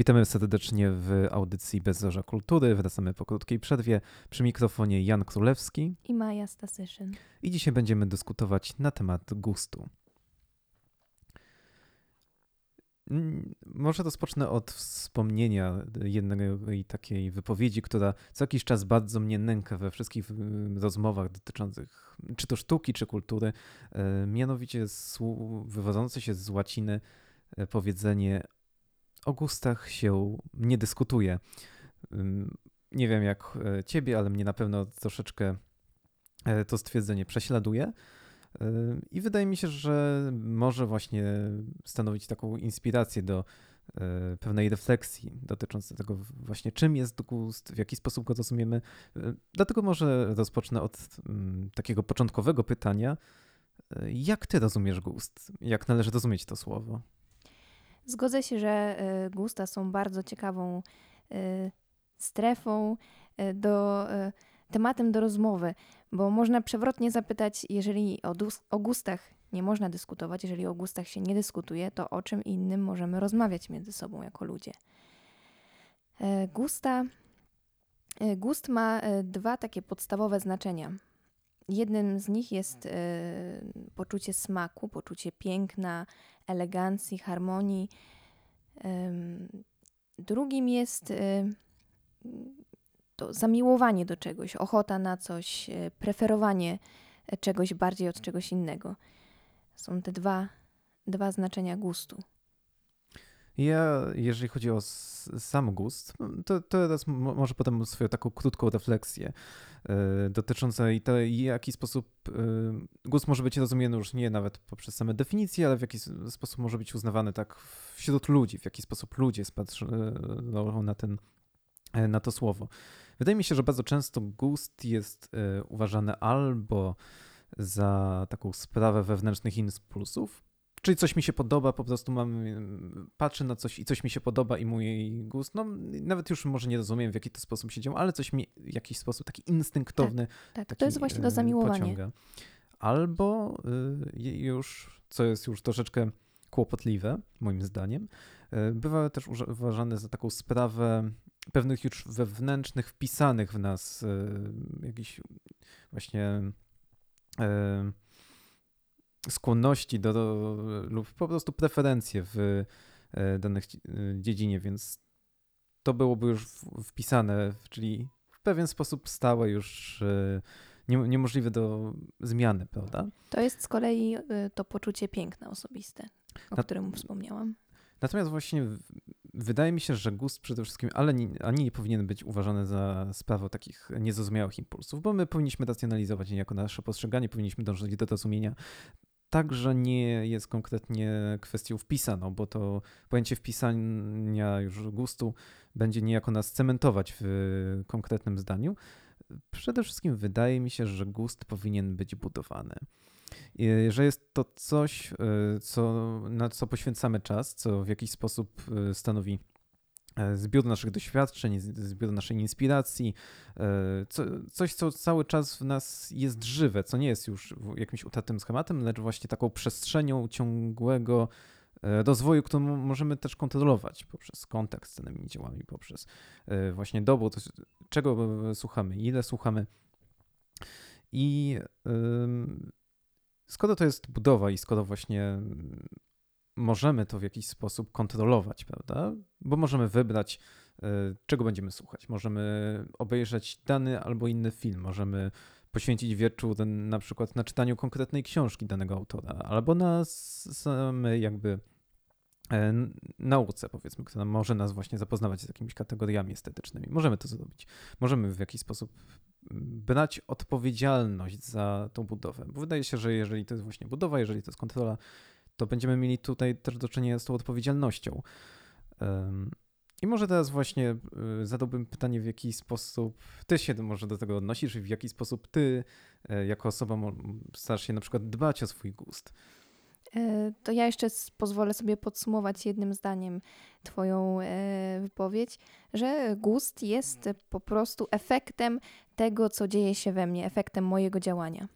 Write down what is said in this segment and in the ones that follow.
Witamy serdecznie w audycji Bezzorza Kultury. Wracamy po krótkiej przerwie. Przy mikrofonie Jan Królewski i Maja Stasyszyn. I dzisiaj będziemy dyskutować na temat gustu. Może rozpocznę od wspomnienia jednej takiej wypowiedzi, która co jakiś czas bardzo mnie nęka we wszystkich rozmowach dotyczących czy to sztuki, czy kultury. E, mianowicie wywodzące się z łaciny e, powiedzenie o gustach się nie dyskutuje. Nie wiem jak e, ciebie, ale mnie na pewno troszeczkę e, to stwierdzenie prześladuje. E, I wydaje mi się, że może właśnie stanowić taką inspirację do pewnej refleksji dotyczącej tego właśnie czym jest gust, w jaki sposób go rozumiemy. Dlatego może rozpocznę od takiego początkowego pytania. Jak ty rozumiesz gust? Jak należy rozumieć to słowo? Zgodzę się, że y, gusta są bardzo ciekawą y, strefą y, do tematem do rozmowy, bo można przewrotnie zapytać, jeżeli o, o gustach nie można dyskutować, jeżeli o gustach się nie dyskutuje, to o czym innym możemy rozmawiać między sobą jako ludzie. Gusta, gust ma dwa takie podstawowe znaczenia. Jednym z nich jest poczucie smaku, poczucie piękna, elegancji, harmonii. Drugim jest y, to zamiłowanie do czegoś, ochota na coś, y, preferowanie czegoś bardziej od czegoś innego. Są te dwa, dwa znaczenia gustu. Ja, jeżeli chodzi o sam gust, to, to teraz może potem swoją taką krótką refleksję yy, dotyczącą tego, w jaki sposób yy, gust może być rozumiany już nie nawet poprzez same definicje, ale w jaki sposób może być uznawany tak wśród ludzi, w jaki sposób ludzie spatrzą yy, na, ten, na to słowo. Wydaje mi się, że bardzo często gust jest uważany albo za taką sprawę wewnętrznych impulsów, Czyli coś mi się podoba, po prostu mam, patrzę na coś i coś mi się podoba i mój gust, no nawet już może nie rozumiem w jaki to sposób się dzieje, ale coś mi w jakiś sposób taki instynktowny. Tak, tak. Taki, to jest właśnie to zamiłowanie. Pociąga. Albo y, już, co jest już troszeczkę kłopotliwe, moim zdaniem, y, bywa też uważane za taką sprawę pewnych już wewnętrznych, wpisanych w nas jakichś właśnie skłonności do, do, lub po prostu preferencje w e, danej e, dziedzinie, więc to byłoby już wpisane, czyli w pewien sposób stałe już e, niemożliwe do zmiany, prawda? To jest z kolei to poczucie piękna osobiste, o Na, którym wspomniałam. Natomiast właśnie wydaje mi się, że gust przede wszystkim ale nie, ani nie powinien być uważany za sprawę takich niezrozumiałych impulsów, bo my powinniśmy racjonalizować niejako nasze postrzeganie, powinniśmy dążyć do zrozumienia także nie jest konkretnie kwestią wpisaną, bo to pojęcie wpisania już gustu będzie niejako nas cementować w konkretnym zdaniu. Przede wszystkim wydaje mi się, że gust powinien być budowany. Że jest to coś, e, co, na co poświęcamy czas, co w jakiś sposób e, stanowi zbiór naszych doświadczeń, zbiór naszej inspiracji, e, co, coś, co cały czas w nas jest żywe, co nie jest już jakimś utartym schematem, lecz właśnie taką przestrzenią ciągłego e, rozwoju, którą możemy też kontrolować poprzez kontakt z danymi dziełami, poprzez właśnie dobór, czego słuchamy, ile słuchamy. I skoro to jest budowa i skoro właśnie możemy to w jakiś sposób kontrolować, prawda? Bo możemy wybrać, e, czego będziemy słuchać. Możemy obejrzeć dany albo inny film, możemy poświęcić wieczór na przykład na czytaniu konkretnej książki danego autora, albo na samej jakby e, nauce, powiedzmy, która może nas właśnie zapoznawać z jakimiś kategoriami estetycznymi. Możemy to zrobić. Możemy w jakiś sposób brać odpowiedzialność za tą budowę, bo wydaje się, że jeżeli to jest właśnie budowa, jeżeli to jest kontrola, to będziemy mieli tutaj też do czynienia z tą odpowiedzialnością. I może teraz właśnie y, zadałbym pytanie, w jaki sposób ty się może do tego odnosisz i w jaki sposób ty e, jako osoba starasz się na przykład dbać o swój gust. E, to ja jeszcze pozwolę sobie podsumować jednym zdaniem Twoją e, wypowiedź, że gust jest po prostu efektem tego, co dzieje się we mnie, efektem mojego działania.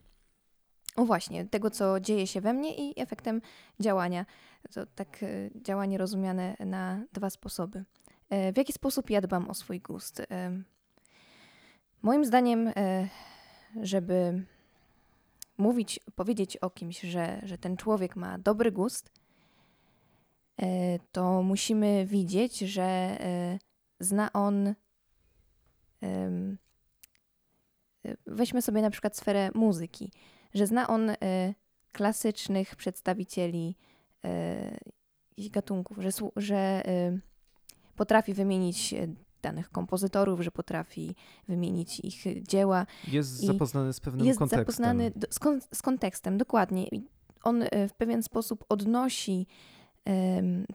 O właśnie, tego, co dzieje się we mnie i efektem działania. To tak e, działanie rozumiane na dwa sposoby. E, w jaki sposób ja dbam o swój gust? Moim zdaniem, żeby mówić, powiedzieć o kimś, że, że ten człowiek ma dobry gust, to musimy widzieć, że zna on. Weźmy sobie na przykład sferę muzyki, że zna on klasycznych przedstawicieli jakichś gatunków, że, że potrafi wymienić danych kompozytorów, że potrafi wymienić ich dzieła. Jest zapoznany z pewnym jest kontekstem. Jest zapoznany do, z, kon, z, kontekstem, dokładnie. On e, w pewien sposób odnosi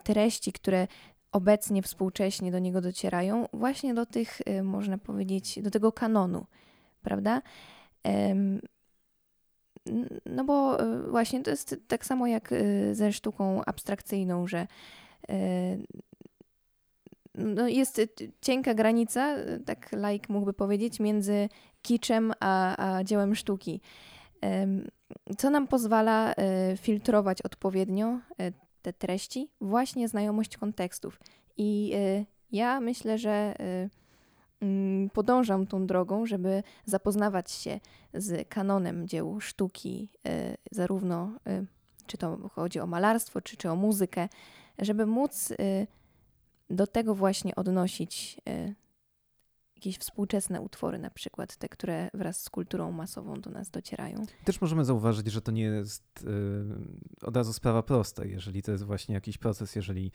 treści, które obecnie, współcześnie do niego docierają, właśnie do tych, można powiedzieć, do tego kanonu, prawda? No bo właśnie to jest tak samo jak ze sztuką abstrakcyjną, że no jest cienka granica, tak laik mógłby powiedzieć, między kiczem a, a dziełem sztuki. Co nam pozwala e, filtrować odpowiednio e, te treści? Właśnie znajomość kontekstów. I e, ja myślę, że podążam tą drogą, żeby zapoznawać się z kanonem dzieł sztuki, zarówno czy to chodzi o malarstwo, czy, czy o muzykę, żeby móc do tego właśnie odnosić y, jakieś współczesne utwory, na przykład te, które wraz z kulturą masową do nas docierają. Też możemy zauważyć, że to nie jest y, od razu sprawa prosta, jeżeli to jest właśnie jakiś proces, jeżeli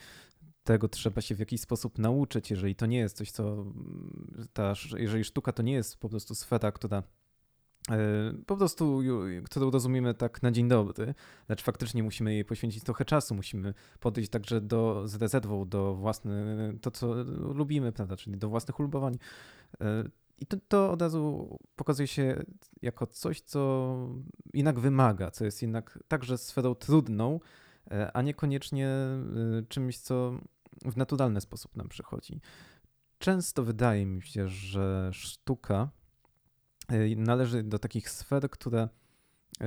tego trzeba się w jakiś sposób nauczyć, jeżeli to nie jest coś, co mm, ta, jeżeli sztuka to nie jest po prostu sfera, która E, po prostu, którą rozumiemy tak na dzień dobry, lecz faktycznie musimy jej poświęcić trochę czasu, musimy podejść także do, z rezerwą do własnych, to co lubimy, prawda, czyli do własnych ulubowań. E, I to, to od razu pokazuje się jako coś, co jednak wymaga, co jest jednak także sferą trudną, e, a niekoniecznie czymś, co w naturalny sposób nam przychodzi. Często wydaje mi się, że sztuka Y, należy do takich sfer, które y,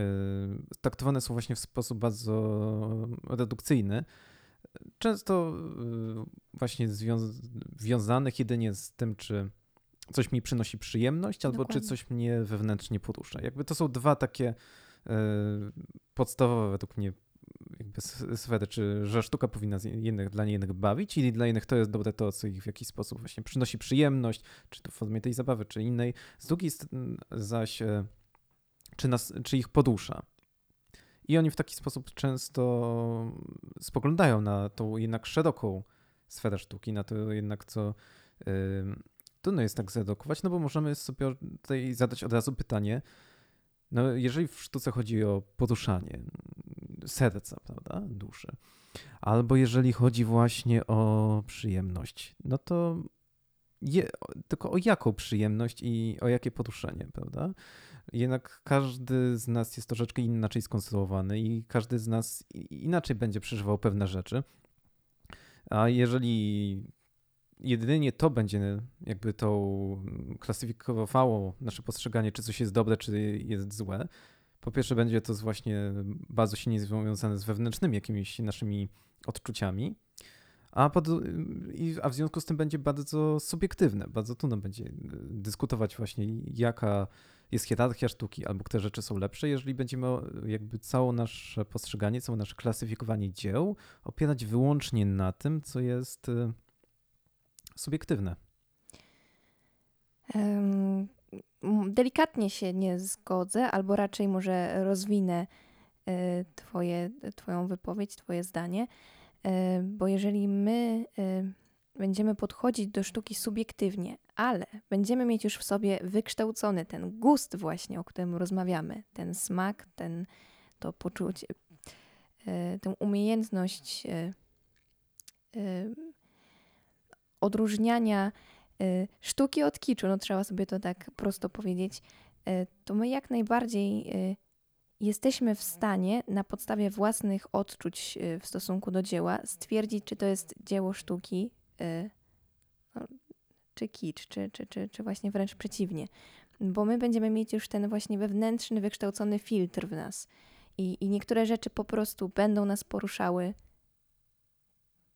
traktowane są właśnie w sposób bardzo redukcyjny, często y, właśnie związanych jedynie z tym, czy coś mi przynosi przyjemność, albo Dokładnie. czy coś mnie wewnętrznie porusza. Jakby to są dwa takie podstawowe według mnie jakby sfery, czy że sztuka powinna jednych, dla innych bawić i dla innych to jest dobre to, co ich w jakiś sposób właśnie przynosi przyjemność, czy to w formie tej zabawy, czy innej. Z drugiej strony zaś, e, czy, nas, czy ich podusza. I oni w taki sposób często spoglądają na tą jednak szeroką sferę sztuki, na to jednak, co yy, trudno jest tak zredukować, no bo możemy sobie tutaj zadać od razu pytanie, no jeżeli w sztuce chodzi o poruszanie, serca, prawda, duszy. Albo jeżeli chodzi właśnie o przyjemność, no to je, tylko o jaką przyjemność i o jakie poruszenie, prawda? Jednak każdy z nas jest troszeczkę inaczej skonstruowany i każdy z nas inaczej będzie przeżywał pewne rzeczy. A jeżeli jedynie to będzie jakby to klasyfikowało nasze postrzeganie, czy coś jest dobre, czy jest złe, po pierwsze, będzie to właśnie bardzo silnie związane z wewnętrznymi jakimiś naszymi odczuciami, a, pod, a w związku z tym będzie bardzo subiektywne. Bardzo trudno będzie dyskutować właśnie, jaka jest hierarchia sztuki, albo które rzeczy są lepsze, jeżeli będziemy jakby całe nasze postrzeganie, całe nasze klasyfikowanie dzieł opierać wyłącznie na tym, co jest y, subiektywne. Um, delikatnie się nie zgodzę, albo raczej może rozwinę e, twoje, Twoją wypowiedź, Twoje zdanie, e, bo jeżeli my e, będziemy podchodzić do sztuki subiektywnie, ale będziemy mieć już w sobie wykształcony ten gust właśnie, o którym rozmawiamy, ten smak, ten, to poczucie, tę umiejętność odróżniania sztuki od kiczu, no trzeba sobie to tak prosto powiedzieć, y, to my jak najbardziej y, jesteśmy w stanie na podstawie własnych odczuć w stosunku do dzieła stwierdzić, czy to jest dzieło sztuki, no, czy kicz, czy, czy, czy, czy właśnie wręcz przeciwnie. Bo my będziemy mieć już ten właśnie wewnętrzny, wykształcony filtr w nas. I, i niektóre rzeczy po prostu będą nas poruszały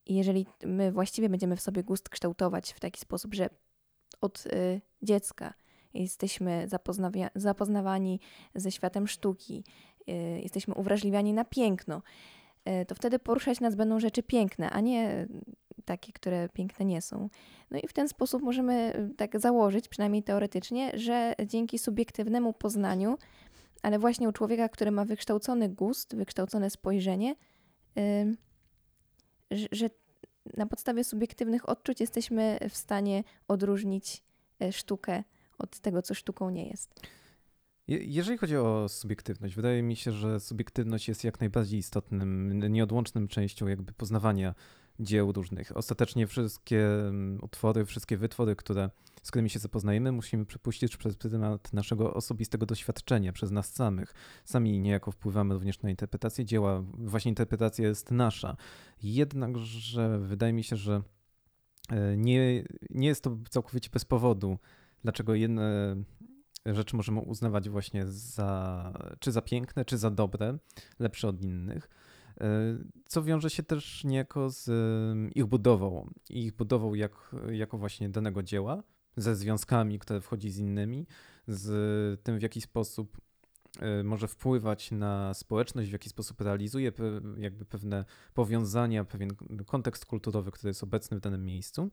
I jeżeli my właściwie będziemy w sobie gust kształtować w taki sposób, że od y, dziecka jesteśmy zapoznawani ze światem sztuki, y, jesteśmy uwrażliwiani na piękno, y, to wtedy poruszać nas będą rzeczy piękne, a nie takie, które piękne nie są. No i w ten sposób możemy y, tak założyć, przynajmniej teoretycznie, że dzięki subiektywnemu poznaniu, ale właśnie u człowieka, który ma wykształcony gust, wykształcone spojrzenie, że na podstawie subiektywnych odczuć jesteśmy w stanie odróżnić e, sztukę od tego, co sztuką nie jest. Jeżeli chodzi o subiektywność, wydaje mi się, że subiektywność jest jak najbardziej istotnym, nieodłączną częścią jakby poznawania dzieł różnych. Ostatecznie wszystkie mm, utwory, wszystkie wytwory, które, z którymi się zapoznajemy, musimy przepuścić przez pryzmat naszego osobistego doświadczenia, przez nas samych. Sami niejako wpływamy również na interpretację dzieła. Właśnie interpretacja jest nasza. Jednakże wydaje mi się, że e, nie, nie jest to całkowicie bez powodu, dlaczego jedne rzeczy możemy uznawać właśnie za, czy za piękne, czy za dobre, lepsze od innych E, co wiąże się też niejako z ich budową, ich budową jak, jako właśnie danego dzieła, ze związkami, które wchodzi z innymi, z tym w jaki sposób e, może wpływać na społeczność, w jaki sposób realizuje jakby pewne powiązania, pewien kontekst kulturowy, który jest obecny w danym miejscu.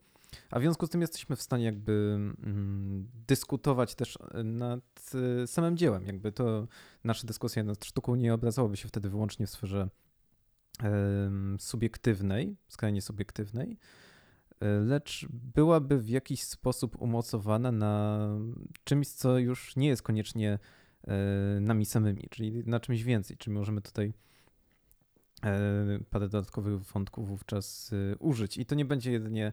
A w związku z tym jesteśmy w stanie jakby mm, dyskutować też nad samym dziełem. Jakby to nasza dyskusja nad sztuką nie obracałaby się wtedy wyłącznie w sferze subiektywnej, skrajnie subiektywnej, e, lecz byłaby w jakiś sposób umocowana na czymś, co już nie jest koniecznie e, nami samymi, czyli na czymś więcej. Czyli możemy tutaj e, parę dodatkowych wątków wówczas użyć. I to nie będzie jedynie,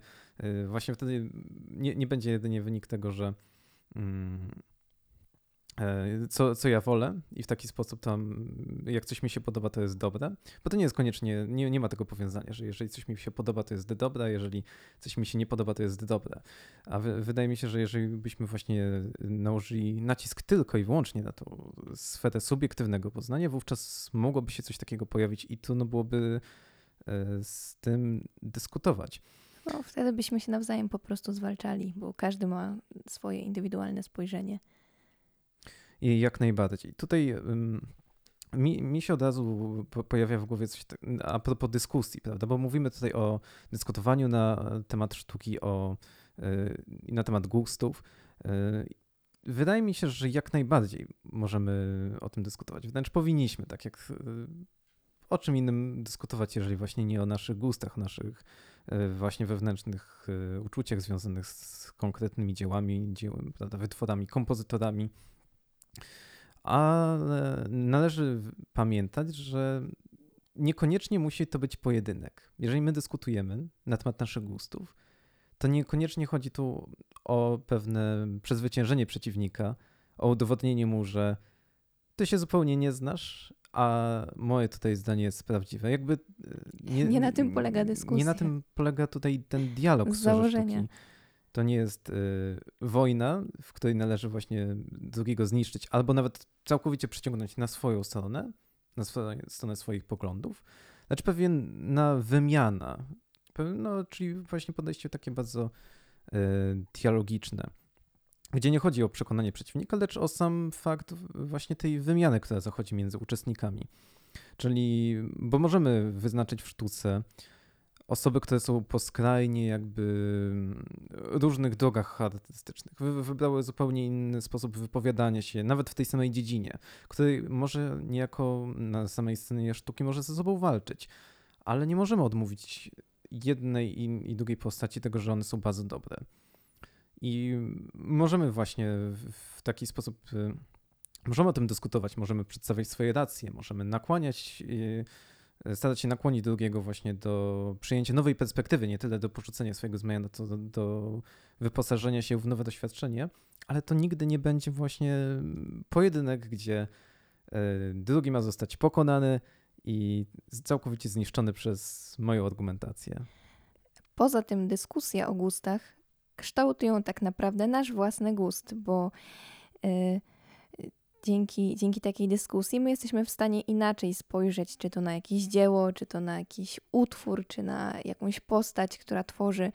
właśnie wtedy nie, nie będzie jedynie wynik tego, że mm, co, co ja wolę i w taki sposób tam, jak coś mi się podoba, to jest dobre, bo to nie jest koniecznie, nie, nie ma tego powiązania, że jeżeli coś mi się podoba, to jest dobre, jeżeli coś mi się nie podoba, to jest dobre. A wydaje mi się, że jeżeli byśmy właśnie nałożyli nacisk tylko i wyłącznie na tą sferę subiektywnego poznania, wówczas mogłoby się coś takiego pojawić i trudno byłoby e, z tym dyskutować. No, wtedy byśmy się nawzajem po prostu zwalczali, bo każdy ma swoje indywidualne spojrzenie. Jak najbardziej. Tutaj mi, mi się od razu pojawia w głowie coś tak, a propos dyskusji, prawda? Bo mówimy tutaj o dyskutowaniu na temat sztuki, o, y, na temat gustów. Y, wydaje mi się, że jak najbardziej możemy o tym dyskutować. Wręcz powinniśmy, tak jak y, o czym innym dyskutować, jeżeli właśnie nie o naszych gustach, naszych właśnie wewnętrznych uczuciach związanych z konkretnymi dziełami, dziełem, prawda, wytworami, kompozytorami. Ale należy pamiętać, że niekoniecznie musi to być pojedynek. Jeżeli my dyskutujemy na temat naszych gustów, to niekoniecznie chodzi tu o pewne przezwyciężenie przeciwnika, o udowodnienie mu, że ty się zupełnie nie znasz, a moje tutaj zdanie jest prawdziwe. Jakby nie, nie na tym polega dyskusja. Nie na tym polega tutaj ten dialog z założenia. Sztuki. To nie jest y, wojna, w której należy właśnie drugiego zniszczyć, albo nawet całkowicie przyciągnąć na swoją stronę, na stronę swoich poglądów, lecz pewna wymiana, no, czyli właśnie podejście takie bardzo y, dialogiczne, gdzie nie chodzi o przekonanie przeciwnika, lecz o sam fakt właśnie tej wymiany, która zachodzi między uczestnikami. Czyli, bo możemy wyznaczyć w sztuce osoby, które są po skrajnie jakby mm, różnych drogach artystycznych. Wy, wybrały zupełnie inny sposób wypowiadania się, nawet w tej samej dziedzinie, której może niejako na samej scenie sztuki może ze sobą walczyć, ale nie możemy odmówić jednej i, i drugiej postaci tego, że one są bardzo dobre. I możemy właśnie w, w taki sposób y, Możemy o tym dyskutować, możemy przedstawiać swoje racje, możemy nakłaniać y, starać się nakłonić drugiego właśnie do przyjęcia nowej perspektywy, nie tyle do porzucenia swojego zmiany, to do, do wyposażenia się w nowe doświadczenie, ale to nigdy nie będzie właśnie pojedynek, gdzie e, drugi ma zostać pokonany i całkowicie zniszczony przez moją argumentację. Poza tym dyskusja o gustach kształtują tak naprawdę nasz własny gust, bo yy, dzięki, dzięki takiej dyskusji my jesteśmy w stanie inaczej spojrzeć, czy to na jakieś dzieło, czy to na jakiś utwór, czy na jakąś postać, która tworzy.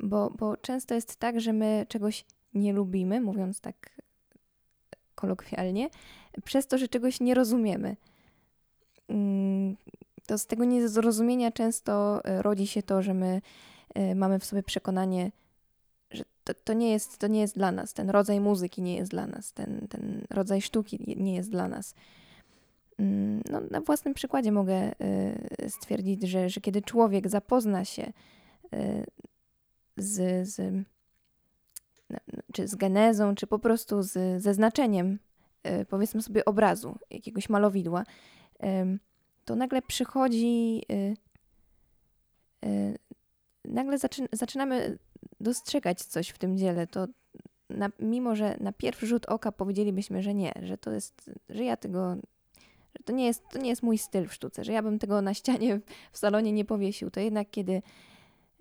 Bo, bo często jest tak, że my czegoś nie lubimy, mówiąc tak kolokwialnie, przez to, że czegoś nie rozumiemy. Mm, to z tego niezrozumienia często e, rodzi się to, że my e, mamy w sobie przekonanie, że to, to, nie, jest, to nie jest dla nas, ten rodzaj muzyki nie jest dla nas, ten, ten rodzaj sztuki nie jest dla nas. Mm, no, na własnym przykładzie mogę e, stwierdzić, że, że kiedy człowiek zapozna się z, z, czy z genezą, czy po prostu z, ze znaczeniem, powiedzmy sobie, obrazu, jakiegoś malowidła, to nagle przychodzi, y, y, nagle zaczynamy dostrzegać coś w tym dziele. To na, mimo, że na pierwszy rzut oka powiedzielibyśmy, że nie, że to jest, że ja tego, że to nie jest, to nie jest mój styl w sztuce, że ja bym tego na ścianie w salonie nie powiesił, to jednak kiedy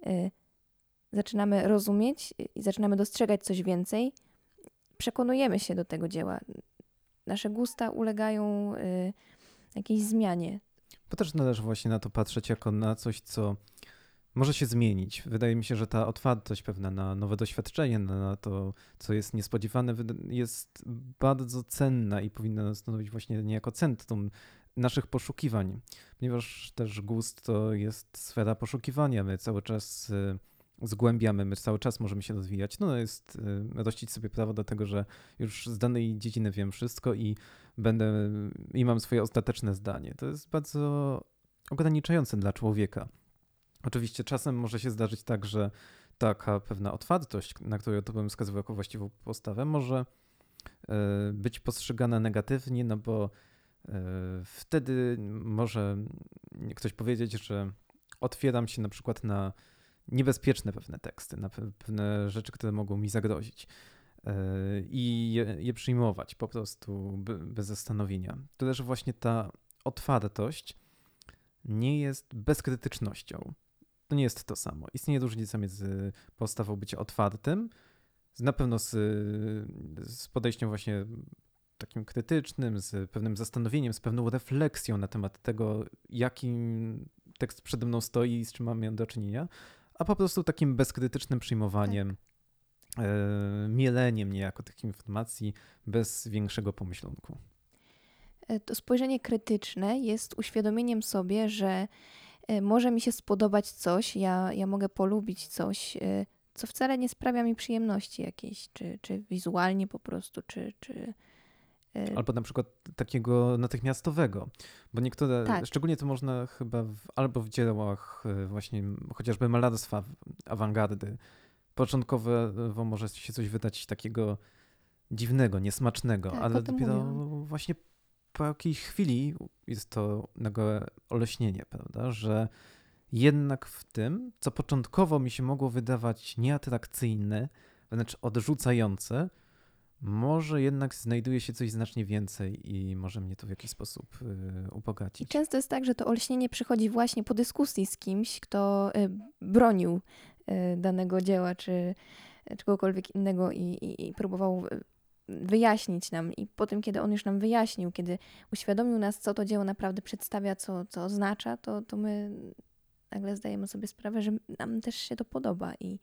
y, zaczynamy rozumieć i zaczynamy dostrzegać coś więcej, przekonujemy się do tego dzieła. Nasze gusta ulegają y, jakiejś zmianie. Bo też należy właśnie na to patrzeć jako na coś, co może się zmienić. Wydaje mi się, że ta otwartość pewna na nowe doświadczenie, na to, co jest niespodziewane, jest bardzo cenna i powinna stanowić właśnie niejako centrum naszych poszukiwań, ponieważ też gust to jest sfera poszukiwania. My cały czas y, zgłębiamy, my cały czas możemy się rozwijać. No jest y, rościć sobie prawo do tego, że już z danej dziedziny wiem wszystko i będę i mam swoje ostateczne zdanie. To jest bardzo ograniczające dla człowieka. Oczywiście czasem może się zdarzyć tak, że taka pewna otwartość, na którą to bym wskazywał jako właściwą postawę, może e, być postrzegana negatywnie, no bo e, wtedy może ktoś powiedzieć, że otwieram się na przykład na niebezpieczne pewne teksty, na pewne rzeczy, które mogą mi zagrozić. E, i je, je przyjmować po prostu bez zastanowienia. To też właśnie ta otwartość nie jest bezkrytycznością. To nie jest to samo. Istnieje różnica między postawą bycia otwartym, na pewno z, z podejściem właśnie takim krytycznym, z pewnym zastanowieniem, z pewną refleksją na temat tego, jakim tekst przede mną stoi i z czym mamy do czynienia, a po prostu takim bezkrytycznym przyjmowaniem tak. E, mieleniem niejako tych informacji bez większego pomyślunku. E, to spojrzenie krytyczne jest uświadomieniem sobie, że może mi się spodobać coś, ja, ja mogę polubić coś, co wcale nie sprawia mi przyjemności jakiejś, czy, czy wizualnie po prostu, czy, czy Albo na przykład takiego natychmiastowego, bo niektóre, tak. szczególnie to można chyba w, albo w dziełach właśnie chociażby malarstwa awangardy, początkowo może się coś wydać takiego dziwnego, niesmacznego, tak, ale dopiero mówię. właśnie po jakiejś chwili jest to nagłe oleśnienie, prawda, że jednak w tym, co początkowo mi się mogło wydawać nieatrakcyjne, wręcz odrzucające, może jednak znajduje się coś znacznie więcej i może mnie to w jakiś sposób y, ubogacić. I często jest tak, że to olśnienie przychodzi właśnie po dyskusji z kimś, kto y, bronił Y, danego dzieła, czy czegokolwiek innego i, i, i próbował wyjaśnić nam. I po tym, kiedy on już nam wyjaśnił, kiedy uświadomił nas, co to dzieło naprawdę przedstawia, co, co oznacza, to, to my nagle zdajemy sobie sprawę, że nam też się to podoba i,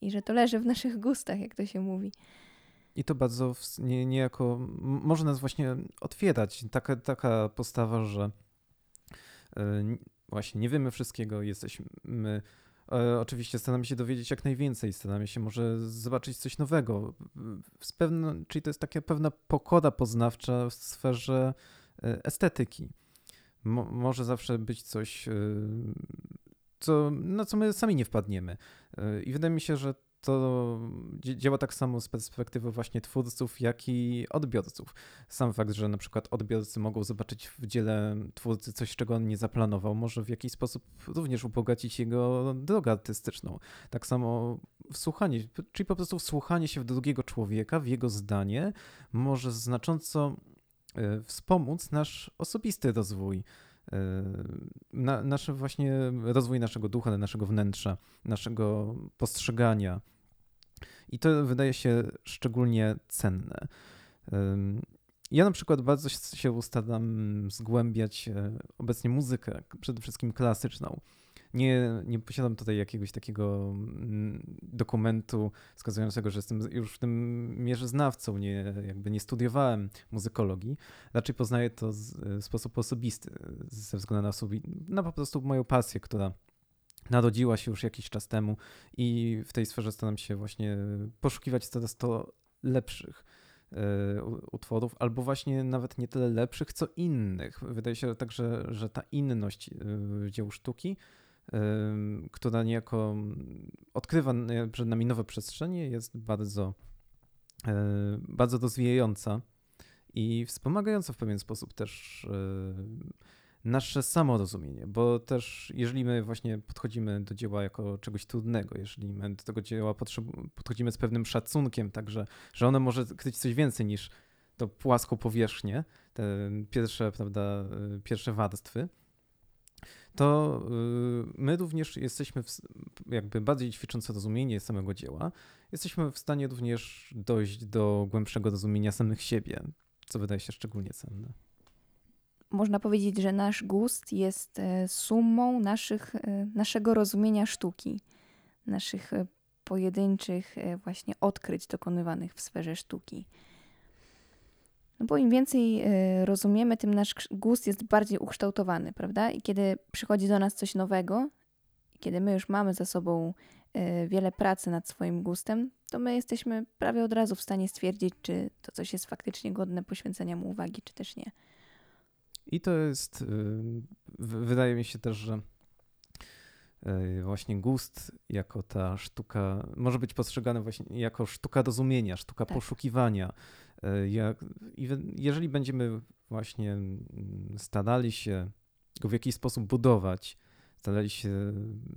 i że to leży w naszych gustach, jak to się mówi. I to bardzo nie, niejako może nas właśnie otwierać. Taka, taka postawa, że yy, właśnie nie wiemy wszystkiego, jesteśmy E, oczywiście staramy się dowiedzieć jak najwięcej, staramy się może zobaczyć coś nowego. Z pewno, czyli to jest taka pewna pokora poznawcza w sferze e, estetyki. Mo, może zawsze być coś, e, co, na co my sami nie wpadniemy. I wydaje mi się, że to działa tak samo z perspektywy właśnie twórców, jak i odbiorców. Sam fakt, że na przykład odbiorcy mogą zobaczyć w dziele twórcy coś, czego on nie zaplanował, może w jakiś sposób również ubogacić jego drogę artystyczną. Tak samo wsłuchanie, czyli po prostu wsłuchanie się w drugiego człowieka, w jego zdanie, może znacząco e, wspomóc nasz osobisty rozwój. E, na, nasz właśnie rozwój naszego ducha, naszego wnętrza, naszego postrzegania i to wydaje się szczególnie cenne. Ja na przykład bardzo się staram zgłębiać e, obecnie muzykę, przede wszystkim klasyczną. Nie, nie posiadam tutaj jakiegoś takiego mm, dokumentu wskazującego, że jestem już w tym mierze znawcą, nie, jakby nie studiowałem muzykologii. Raczej poznaję to w sposób osobisty, ze względu na, na po prostu moją pasję, która narodziła się już jakiś czas temu i w tej sferze staram się właśnie poszukiwać coraz to lepszych e, utworów, albo właśnie nawet nie tyle lepszych, co innych. Wydaje się także, że ta inność e, dzieł sztuki, e, która niejako odkrywa przed nami nowe przestrzenie, jest bardzo, bardzo rozwijająca i wspomagająca w pewien sposób też nasze samorozumienie, bo też jeżeli my właśnie podchodzimy do dzieła jako czegoś trudnego, jeżeli my do tego dzieła podchodzimy z pewnym szacunkiem, także, że ono może kryć coś więcej niż to płaską powierzchnię, te pierwsze, prawda, pierwsze warstwy, to y, my również jesteśmy w, jakby bardziej ćwicząc rozumienie samego dzieła, jesteśmy w stanie również dojść do głębszego rozumienia samych siebie, co wydaje się szczególnie cenne można powiedzieć, że nasz gust jest e, sumą naszych, e, naszego rozumienia sztuki, naszych e, pojedynczych właśnie odkryć dokonywanych w sferze sztuki. No bo im więcej rozumiemy, tym nasz gust jest bardziej ukształtowany, prawda? I kiedy przychodzi do nas coś nowego, kiedy my już mamy za sobą wiele pracy nad swoim gustem, to my jesteśmy prawie od razu w stanie stwierdzić, czy to coś jest faktycznie godne poświęcenia mu uwagi, czy też nie. I to jest, y, wydaje mi się też, że y, właśnie gust jako ta sztuka może być postrzegany właśnie jako sztuka rozumienia, sztuka tak. poszukiwania. Y, jak, jeżeli będziemy właśnie mm, starali się go w jakiś sposób budować, starali się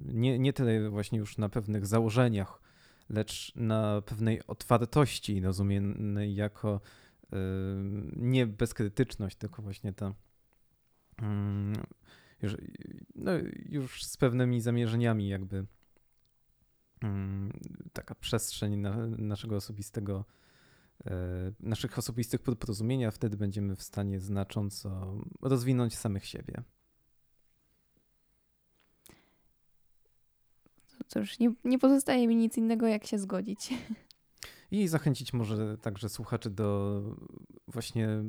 nie, nie tyle właśnie już na pewnych założeniach, lecz na pewnej otwartości rozumianej jako nie bezkrytyczność, tylko właśnie ta już, no, już z pewnymi zamierzeniami jakby mm, taka przestrzeń na, naszego osobistego e, naszych osobistych porozumienia, wtedy będziemy w stanie znacząco rozwinąć samych siebie. Cóż, nie, nie pozostaje mi nic innego, jak się zgodzić. I zachęcić może także słuchaczy do właśnie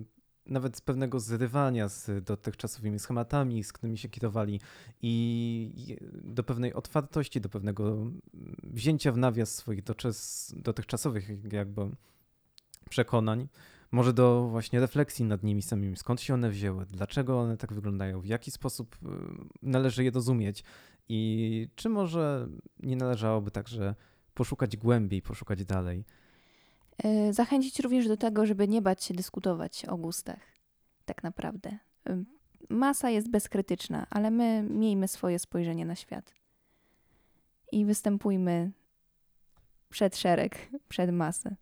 nawet z pewnego zrywania z dotychczasowymi schematami, z którymi się kierowali i do pewnej otwartości, do pewnego wzięcia w nawias swoich dotychczasowych jakby przekonań, może do właśnie refleksji nad nimi samymi, skąd się one wzięły, dlaczego one tak wyglądają, w jaki sposób y, należy je rozumieć? I czy może nie należałoby także poszukać głębiej, poszukać dalej. E, zachęcić również do tego, żeby nie bać się dyskutować o gustach. Tak naprawdę. E, masa jest bezkrytyczna, ale my miejmy swoje spojrzenie na świat. I występujmy przed szereg, przed masę.